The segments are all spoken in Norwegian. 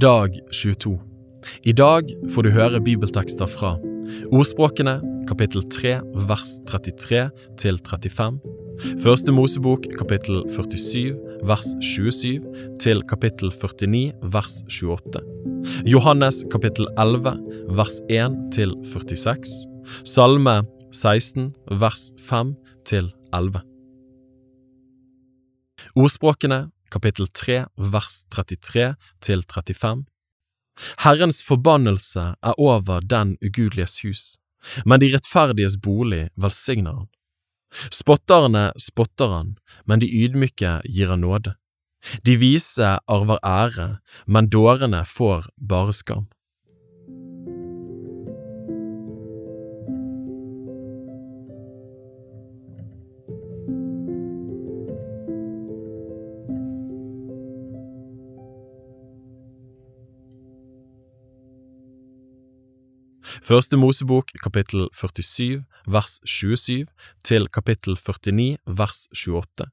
Dag 22. I dag får du høre bibeltekster fra Ordspråkene kapittel 3 vers 33 til 35, Første Mosebok kapittel 47 vers 27 til kapittel 49 vers 28, Johannes kapittel 11 vers 1 til 46, Salme 16 vers 5 til 11. Ordspråkene kapittel 3 vers 33 til 35 Herrens forbannelse er over den ugudeliges hus, men de rettferdiges bolig velsigner han. Spotterne spotter han, men de ydmyke gir han nåde. De vise arver ære, men dårene får bare skam. Første Mosebok kapittel 47 vers 27 til kapittel 49 vers 28.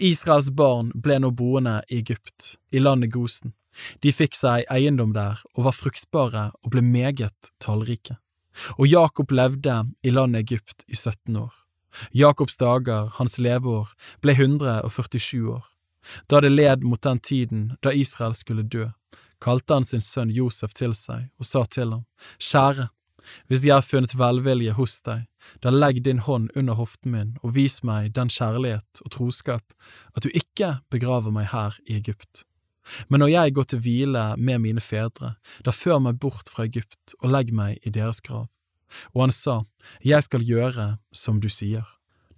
Israels barn ble nå boende i Egypt, i landet Gosen. De fikk seg eiendom der og var fruktbare og ble meget tallrike. Og Jakob levde i landet Egypt i 17 år. Jakobs dager, hans leveår, ble 147 år. Da det led mot den tiden da Israel skulle dø, kalte han sin sønn Josef til seg og sa til ham, Kjære, hvis jeg har funnet velvilje hos deg, da legg din hånd under hoften min og vis meg den kjærlighet og troskap at du ikke begraver meg her i Egypt. Men når jeg går til hvile med mine fedre, da før meg bort fra Egypt og legg meg i deres grav. Og han sa, Jeg skal gjøre som du sier.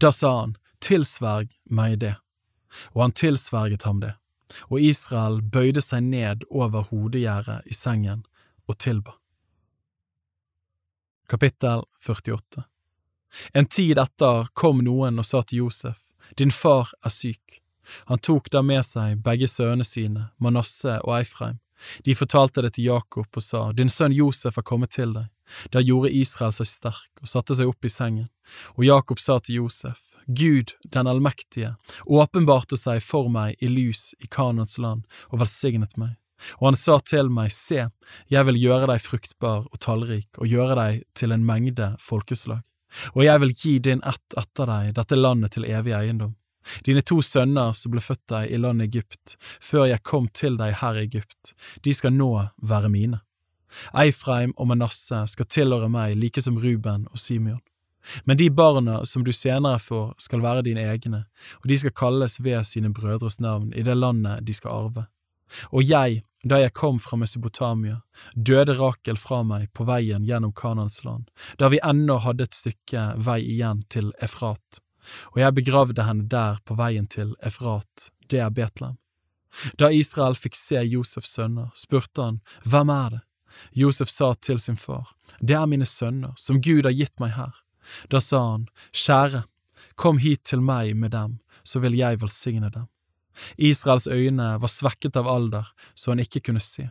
Da sa han, Tilsverg meg det. Og han tilsverget ham det og Israel bøyde seg ned over hodegjerdet i sengen og tilba. Kapittel 48 En tid etter kom noen og sa til Josef, Din far er syk. Han tok da med seg begge sønnene sine, Manasseh og Eifreim. De fortalte det til Jakob og sa, Din sønn Josef er kommet til deg. Der gjorde Israel seg sterk og satte seg opp i sengen, og Jakob sa til Josef, Gud den allmektige åpenbarte seg for meg i lys i Kanans land og velsignet meg. Og han sa til meg, Se, jeg vil gjøre deg fruktbar og tallrik og gjøre deg til en mengde folkeslag, og jeg vil gi din ett etter deg dette landet til evig eiendom. Dine to sønner som ble født deg i landet Egypt, før jeg kom til deg her i Egypt, de skal nå være mine. Eifreim og Manasseh skal tilhøre meg like som Ruben og Simeon. Men de barna som du senere får, skal være dine egne, og de skal kalles ved sine brødres navn i det landet de skal arve. Og jeg, da jeg kom fra Mesopotamia, døde Rakel fra meg på veien gjennom Kanans land, da vi ennå hadde et stykke vei igjen til Efrat, og jeg begravde henne der på veien til Efrat, det er Betlehem. Da Israel fikk se Josefs sønner, spurte han, Hvem er det? Josef sa til sin far, Det er mine sønner, som Gud har gitt meg her. Da sa han, Kjære, kom hit til meg med dem, så vil jeg velsigne dem. Israels øyne var svekket av alder, så han ikke kunne se.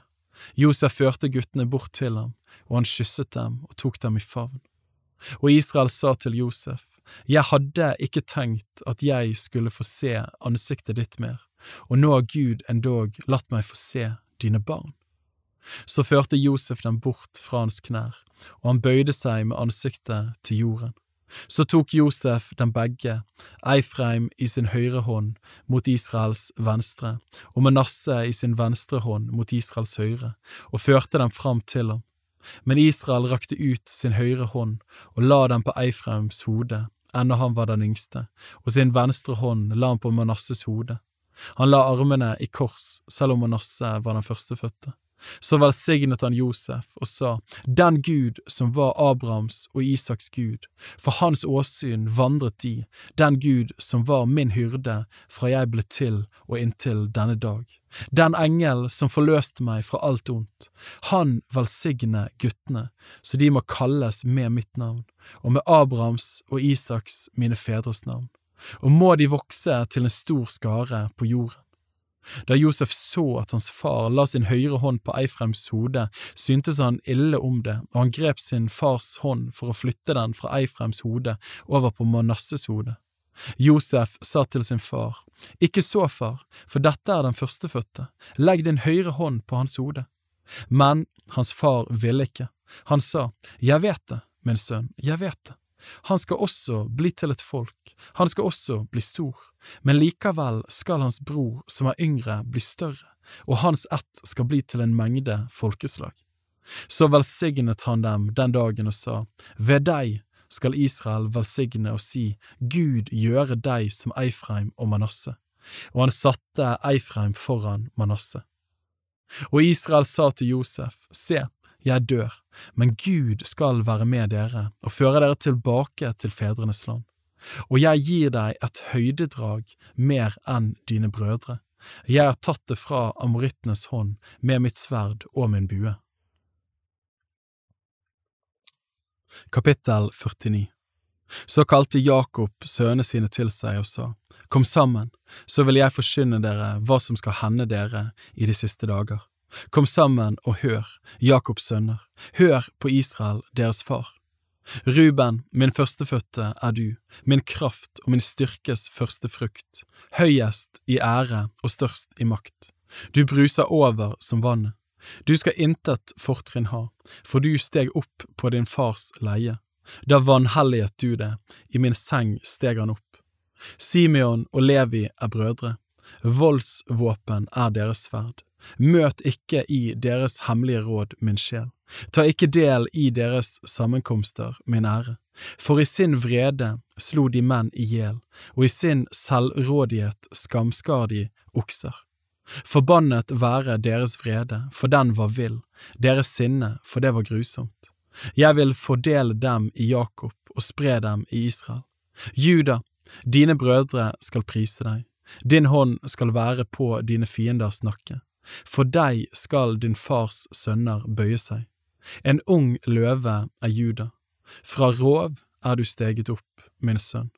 Josef førte guttene bort til ham, og han kysset dem og tok dem i favn. Og Israel sa til Josef, Jeg hadde ikke tenkt at jeg skulle få se ansiktet ditt mer, og nå har Gud endog latt meg få se dine barn. Så førte Josef dem bort fra hans knær, og han bøyde seg med ansiktet til jorden. Så tok Josef dem begge, Eifreim i sin høyre hånd mot Israels venstre, og Manasseh i sin venstre hånd mot Israels høyre, og førte dem fram til ham. Men Israel rakte ut sin høyre hånd og la den på Eifreims hode, enda han var den yngste, og sin venstre hånd la han på Manasses hode. Han la armene i kors, selv om Manasseh var den førstefødte. Så velsignet han Josef og sa, Den Gud som var Abrahams og Isaks Gud, for hans åsyn vandret de, den Gud som var min hyrde fra jeg ble til og inntil denne dag. Den engel som forløste meg fra alt ondt, han velsigne guttene, så de må kalles med mitt navn, og med Abrahams og Isaks mine fedres navn, og må de vokse til en stor skare på jorden. Da Josef så at hans far la sin høyre hånd på Eifreims hode, syntes han ille om det, og han grep sin fars hånd for å flytte den fra Eifreims hode over på Manasses hode. Josef sa til sin far, Ikke så, far, for dette er den førstefødte, legg din høyre hånd på hans hode. Men hans far ville ikke. Han sa, Jeg vet det, min sønn, jeg vet det. Han skal også bli til et folk, han skal også bli stor, men likevel skal hans bror som er yngre, bli større, og hans ett skal bli til en mengde folkeslag. Så velsignet han dem den dagen og sa, Ved deg skal Israel velsigne og si, Gud gjøre deg som Eifreim og Manasse. Og han satte Eifreim foran Manasse. Og Israel sa til Josef, Se, jeg dør, men Gud skal være med dere og føre dere tilbake til fedrenes land. Og jeg gir deg et høydedrag mer enn dine brødre. Jeg har tatt det fra amorittenes hånd med mitt sverd og min bue. Kapittel 49 Så kalte Jakob sønnene sine til seg og sa, Kom sammen, så vil jeg forkynne dere hva som skal hende dere i de siste dager. Kom sammen og hør, Jakobs sønner, hør på Israel, deres far. Ruben, min førstefødte er du, min kraft og min styrkes første frukt, høyest i ære og størst i makt. Du bruser over som vannet. Du skal intet fortrinn ha, for du steg opp på din fars leie. Da vanhelliget du det, i min seng steg han opp. Simeon og Levi er brødre, voldsvåpen er deres sverd. Møt ikke i deres hemmelige råd, min sjel. Ta ikke del i deres sammenkomster, min ære. For i sin vrede slo de menn i hjel, og i sin selvrådighet skamskar de okser. Forbannet være deres vrede, for den var vill, deres sinne, for det var grusomt. Jeg vil fordele dem i Jakob og spre dem i Israel. Juda, dine brødre skal prise deg, din hånd skal være på dine fienders nakke. For deg skal din fars sønner bøye seg. En ung løve er Juda. Fra rov er du steget opp, min sønn.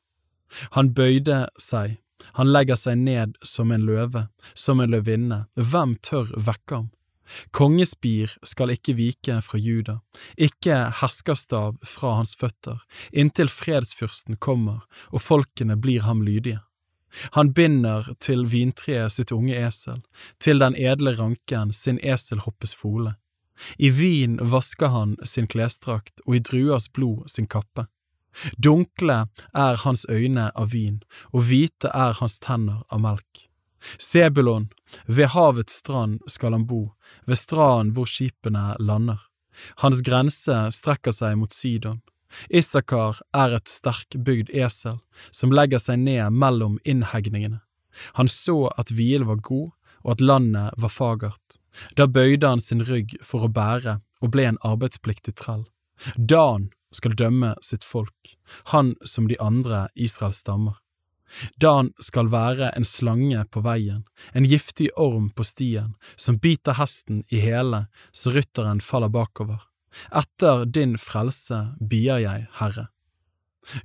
Han bøyde seg han legger seg ned som en løve, som en løvinne, hvem tør vekke ham? Kongespir skal ikke vike fra Juda, ikke herskerstav fra hans føtter, inntil fredsfyrsten kommer og folkene blir ham lydige. Han binder til vintreet sitt unge esel, til den edle ranken sin eselhoppes fole. I vin vasker han sin klesdrakt og i druers blod sin kappe. Dunkle er hans øyne av vin, og hvite er hans tenner av melk. Sebulon, ved havets strand skal han bo, ved stranden hvor skipene lander. Hans grense strekker seg mot Sidon. Issakar er et sterkbygd esel som legger seg ned mellom innhegningene. Han så at hvilen var god og at landet var fagert. Da bøyde han sin rygg for å bære og ble en arbeidspliktig trell. Dan skal dømme sitt folk, han som de andre Israels stammer. Dan skal være en slange på veien, en giftig orm på stien, som biter hesten i hele så rytteren faller bakover. Etter din frelse bier jeg, Herre.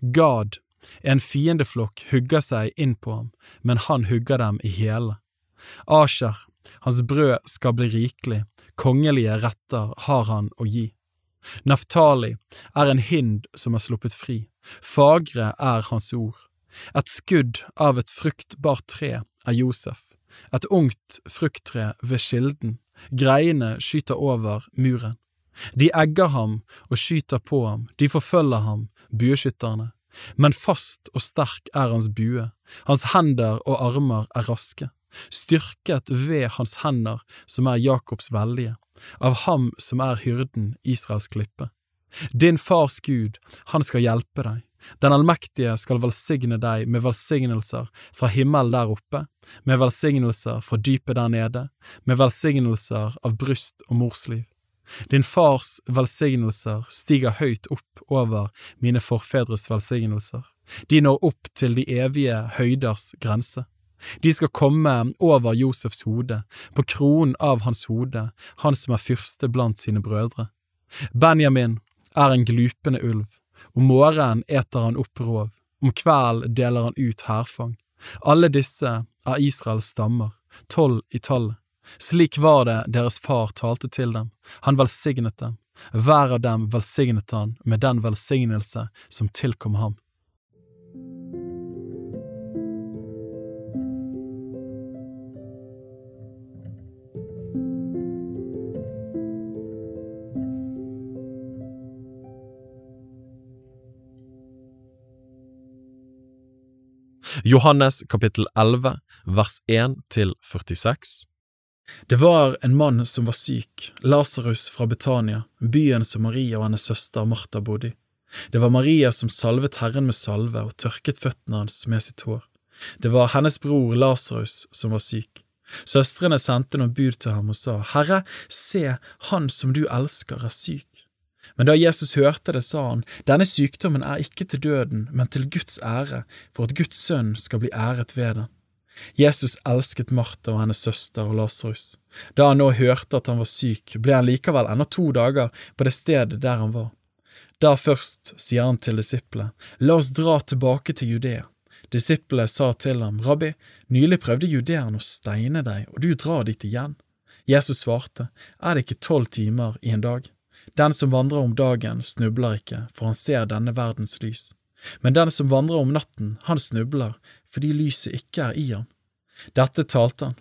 Gad, en fiendeflokk hugger seg inn på ham, men han hugger dem i hele. Asher, hans brød skal bli rikelig, kongelige retter har han å gi. Naftali er en hind som er sluppet fri, fagre er hans ord. Et skudd av et fruktbart tre er Josef, et ungt frukttre ved kilden, greiene skyter over muren. De egger ham og skyter på ham, de forfølger ham, bueskytterne. Men fast og sterk er hans bue, hans hender og armer er raske, styrket ved hans hender som er Jakobs veldige av ham som er hyrden, Israels klippe. Din fars Gud, han skal hjelpe deg, den allmektige skal velsigne deg med velsignelser fra himmelen der oppe, med velsignelser fra dypet der nede, med velsignelser av bryst og morsliv. Din fars velsignelser stiger høyt opp over mine forfedres velsignelser, de når opp til de evige høyders grense. De skal komme over Josefs hode, på kronen av hans hode, han som er fyrste blant sine brødre. Benjamin er en glupende ulv, om morgenen eter han opp rov, om kvelden deler han ut hærfang. Alle disse er Israels stammer, tolv i tallet. Slik var det deres far talte til dem, han velsignet dem, hver av dem velsignet han med den velsignelse som tilkom ham. Johannes kapittel 11 vers 1 til 46 det var en mann som var syk, Lasarus fra Betania, byen som Maria og hennes søster Martha bodde i. Det var Maria som salvet Herren med salve og tørket føttene hans med sitt hår. Det var hennes bror Lasarus som var syk. Søstrene sendte noen bud til ham og sa, Herre, se, han som du elsker er syk. Men da Jesus hørte det, sa han, denne sykdommen er ikke til døden, men til Guds ære, for at Guds sønn skal bli æret ved den. Jesus elsket Martha og hennes søster og Lasarus. Da han nå hørte at han var syk, ble han likevel ennå to dager på det stedet der han var. Da først sier han til disiplene, la oss dra tilbake til Judea. Disiplene sa til ham, Rabbi, nylig prøvde judeerne å steine deg, og du drar dit igjen. Jesus svarte, Er det ikke tolv timer i en dag? Den som vandrer om dagen, snubler ikke, for han ser denne verdens lys. Men den som vandrer om natten, han snubler, fordi lyset ikke er i ham. Dette talte han.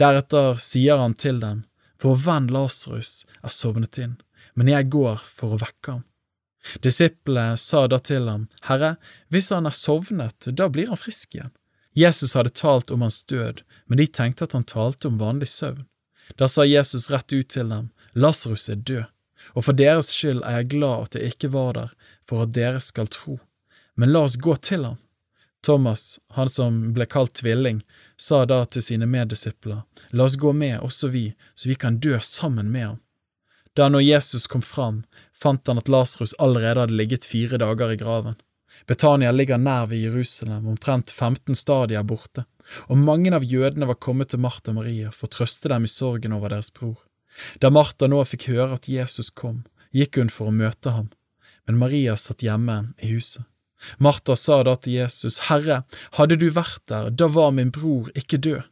Deretter sier han til dem, Vår venn Lasarus er sovnet inn, men jeg går for å vekke ham. Disiplene sa da til ham, Herre, hvis han er sovnet, da blir han frisk igjen. Jesus hadde talt om hans død, men de tenkte at han talte om vanlig søvn. Da sa Jesus rett ut til dem, Lasarus er død, og for deres skyld er jeg glad at jeg ikke var der, for at dere skal tro. Men la oss gå til ham. Thomas, han som ble kalt tvilling, sa da til sine meddisipler, La oss gå med, også vi, så vi kan dø sammen med ham. Da når Jesus kom fram, fant han at Lasarus allerede hadde ligget fire dager i graven. Betania ligger nær ved Jerusalem, omtrent 15 stadier borte, og mange av jødene var kommet til Martha og Maria for å trøste dem i sorgen over deres bror. Da Martha nå fikk høre at Jesus kom, gikk hun for å møte ham, men Maria satt hjemme i huset. Martha sa da til Jesus, Herre, hadde du vært der, da var min bror ikke død.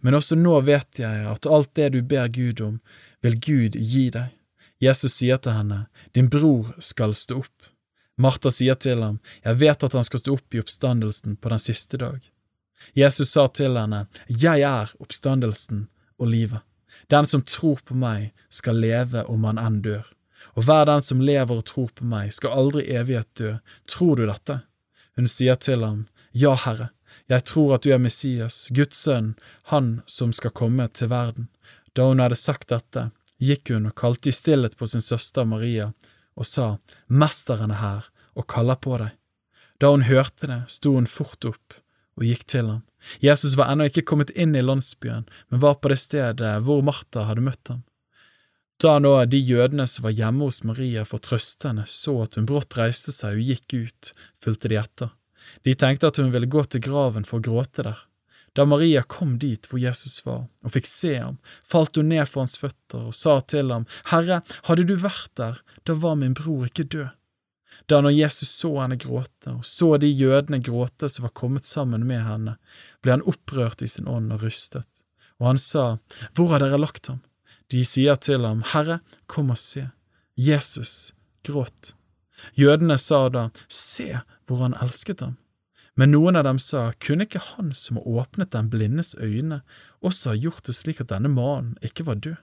Men også nå vet jeg at alt det du ber Gud om, vil Gud gi deg. Jesus sier til henne, Din bror skal stå opp. Martha sier til ham, Jeg vet at han skal stå opp i oppstandelsen på den siste dag. Jesus sa til henne, Jeg er oppstandelsen og livet. Den som tror på meg, skal leve om han enn dør. Og hver den som lever og tror på meg, skal aldri evighet dø. Tror du dette? Hun sier til ham, Ja, Herre, jeg tror at du er Messias, Guds sønn, han som skal komme til verden. Da hun hadde sagt dette, gikk hun og kalte i stillhet på sin søster Maria og sa, Mesteren er her og kaller på deg. Da hun hørte det, sto hun fort opp og gikk til ham. Jesus var ennå ikke kommet inn i landsbyen, men var på det stedet hvor Martha hadde møtt ham. Da nå de jødene som var hjemme hos Maria for å trøste henne, så at hun brått reiste seg og gikk ut, fulgte de etter. De tenkte at hun ville gå til graven for å gråte der. Da Maria kom dit hvor Jesus var, og fikk se ham, falt hun ned for hans føtter og sa til ham, Herre, hadde du vært der, da var min bror ikke død. Da når Jesus så henne gråte, og så de jødene gråte som var kommet sammen med henne, ble han opprørt i sin ånd og rystet, og han sa, Hvor har dere lagt ham? De sier til ham, Herre, kom og se. Jesus gråt. Jødene sa da, Se hvor han elsket ham. Men noen av dem sa, kunne ikke han som åpnet den blindes øyne, også ha gjort det slik at denne mannen ikke var død?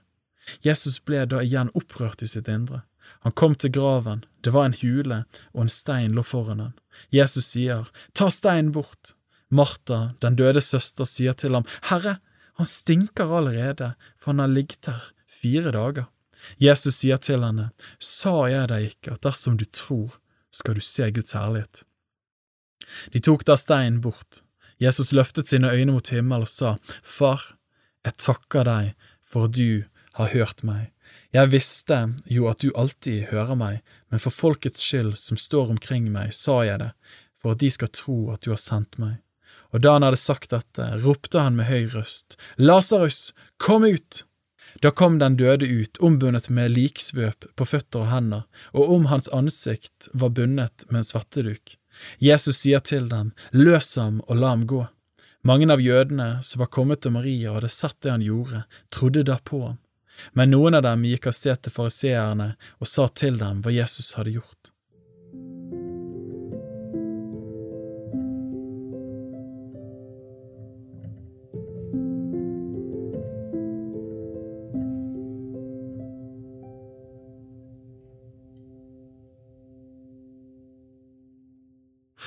Jesus ble da igjen opprørt i sitt indre. Han kom til graven, det var en hule, og en stein lå foran den. Jesus sier, Ta steinen bort. Martha, den døde søster, sier til ham, Herre, han stinker allerede, for han har ligget her fire dager. Jesus sier til henne, Sa jeg deg ikke at dersom du tror, skal du se Guds herlighet? De tok da steinen bort. Jesus løftet sine øyne mot himmel og sa, Far, jeg takker deg for at du har hørt meg. Jeg visste jo at du alltid hører meg, men for folkets skyld som står omkring meg, sa jeg det, for at de skal tro at du har sendt meg. Og da han hadde sagt dette, ropte han med høy røst, Lasarus, kom ut! Da kom den døde ut, ombundet med liksvøp på føtter og hender, og om hans ansikt var bundet med en svetteduk. Jesus sier til dem, løs ham og la ham gå. Mange av jødene som var kommet til Maria og hadde sett det han gjorde, trodde da på ham. Men noen av dem gikk av sted til fariseerne og sa til dem hva Jesus hadde gjort.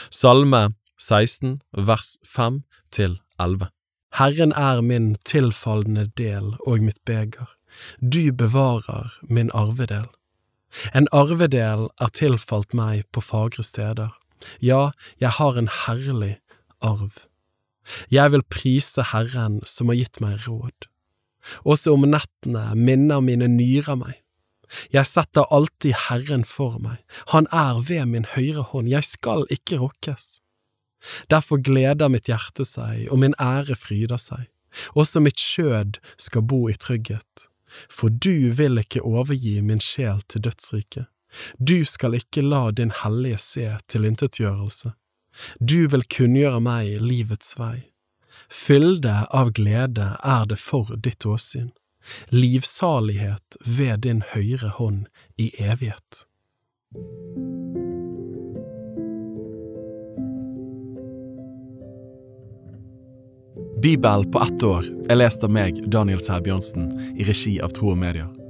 Salme 16 vers 5 til 11. Herren er min tilfallende del og mitt beger, du bevarer min arvedel. En arvedel er tilfalt meg på fagre steder, ja, jeg har en herlig arv. Jeg vil prise Herren som har gitt meg råd. Også om nettene minner mine nyrer meg. Jeg setter alltid Herren for meg, Han er ved min høyre hånd, jeg skal ikke rokkes. Derfor gleder mitt hjerte seg, og min ære fryder seg. Også mitt skjød skal bo i trygghet. For du vil ikke overgi min sjel til dødsriket. Du skal ikke la din hellige se tilintetgjørelse. Du vil kunngjøre meg livets vei. Fylde av glede er det for ditt åsyn, livsalighet ved din høyre hånd i evighet. Bibel på ett år er lest av meg, Daniel Sæbjørnsen, i regi av Tro og Medier.